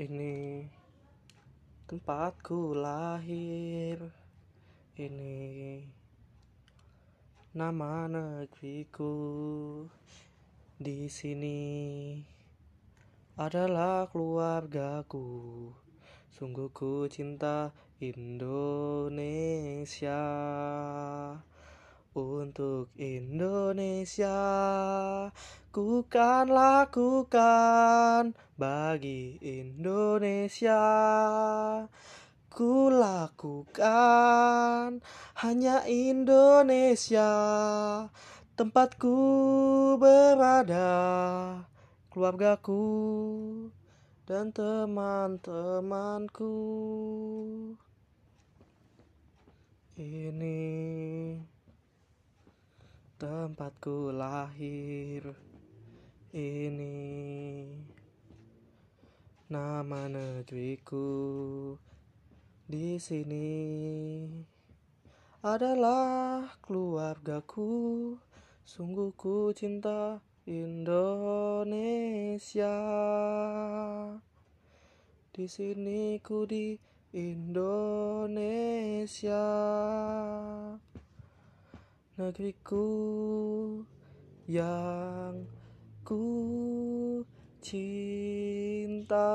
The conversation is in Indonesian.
Ini tempatku lahir. Ini nama negeriku. Di sini adalah keluargaku. Sungguh ku cinta Indonesia. Untuk Indonesia ku kan lakukan bagi Indonesia. Ku lakukan hanya Indonesia tempatku berada keluargaku dan teman-temanku ini tempatku lahir ini. Nama negeriku di sini adalah keluargaku. Sungguh ku cinta Indonesia. Di sini ku di Indonesia negeriku yang ku cinta.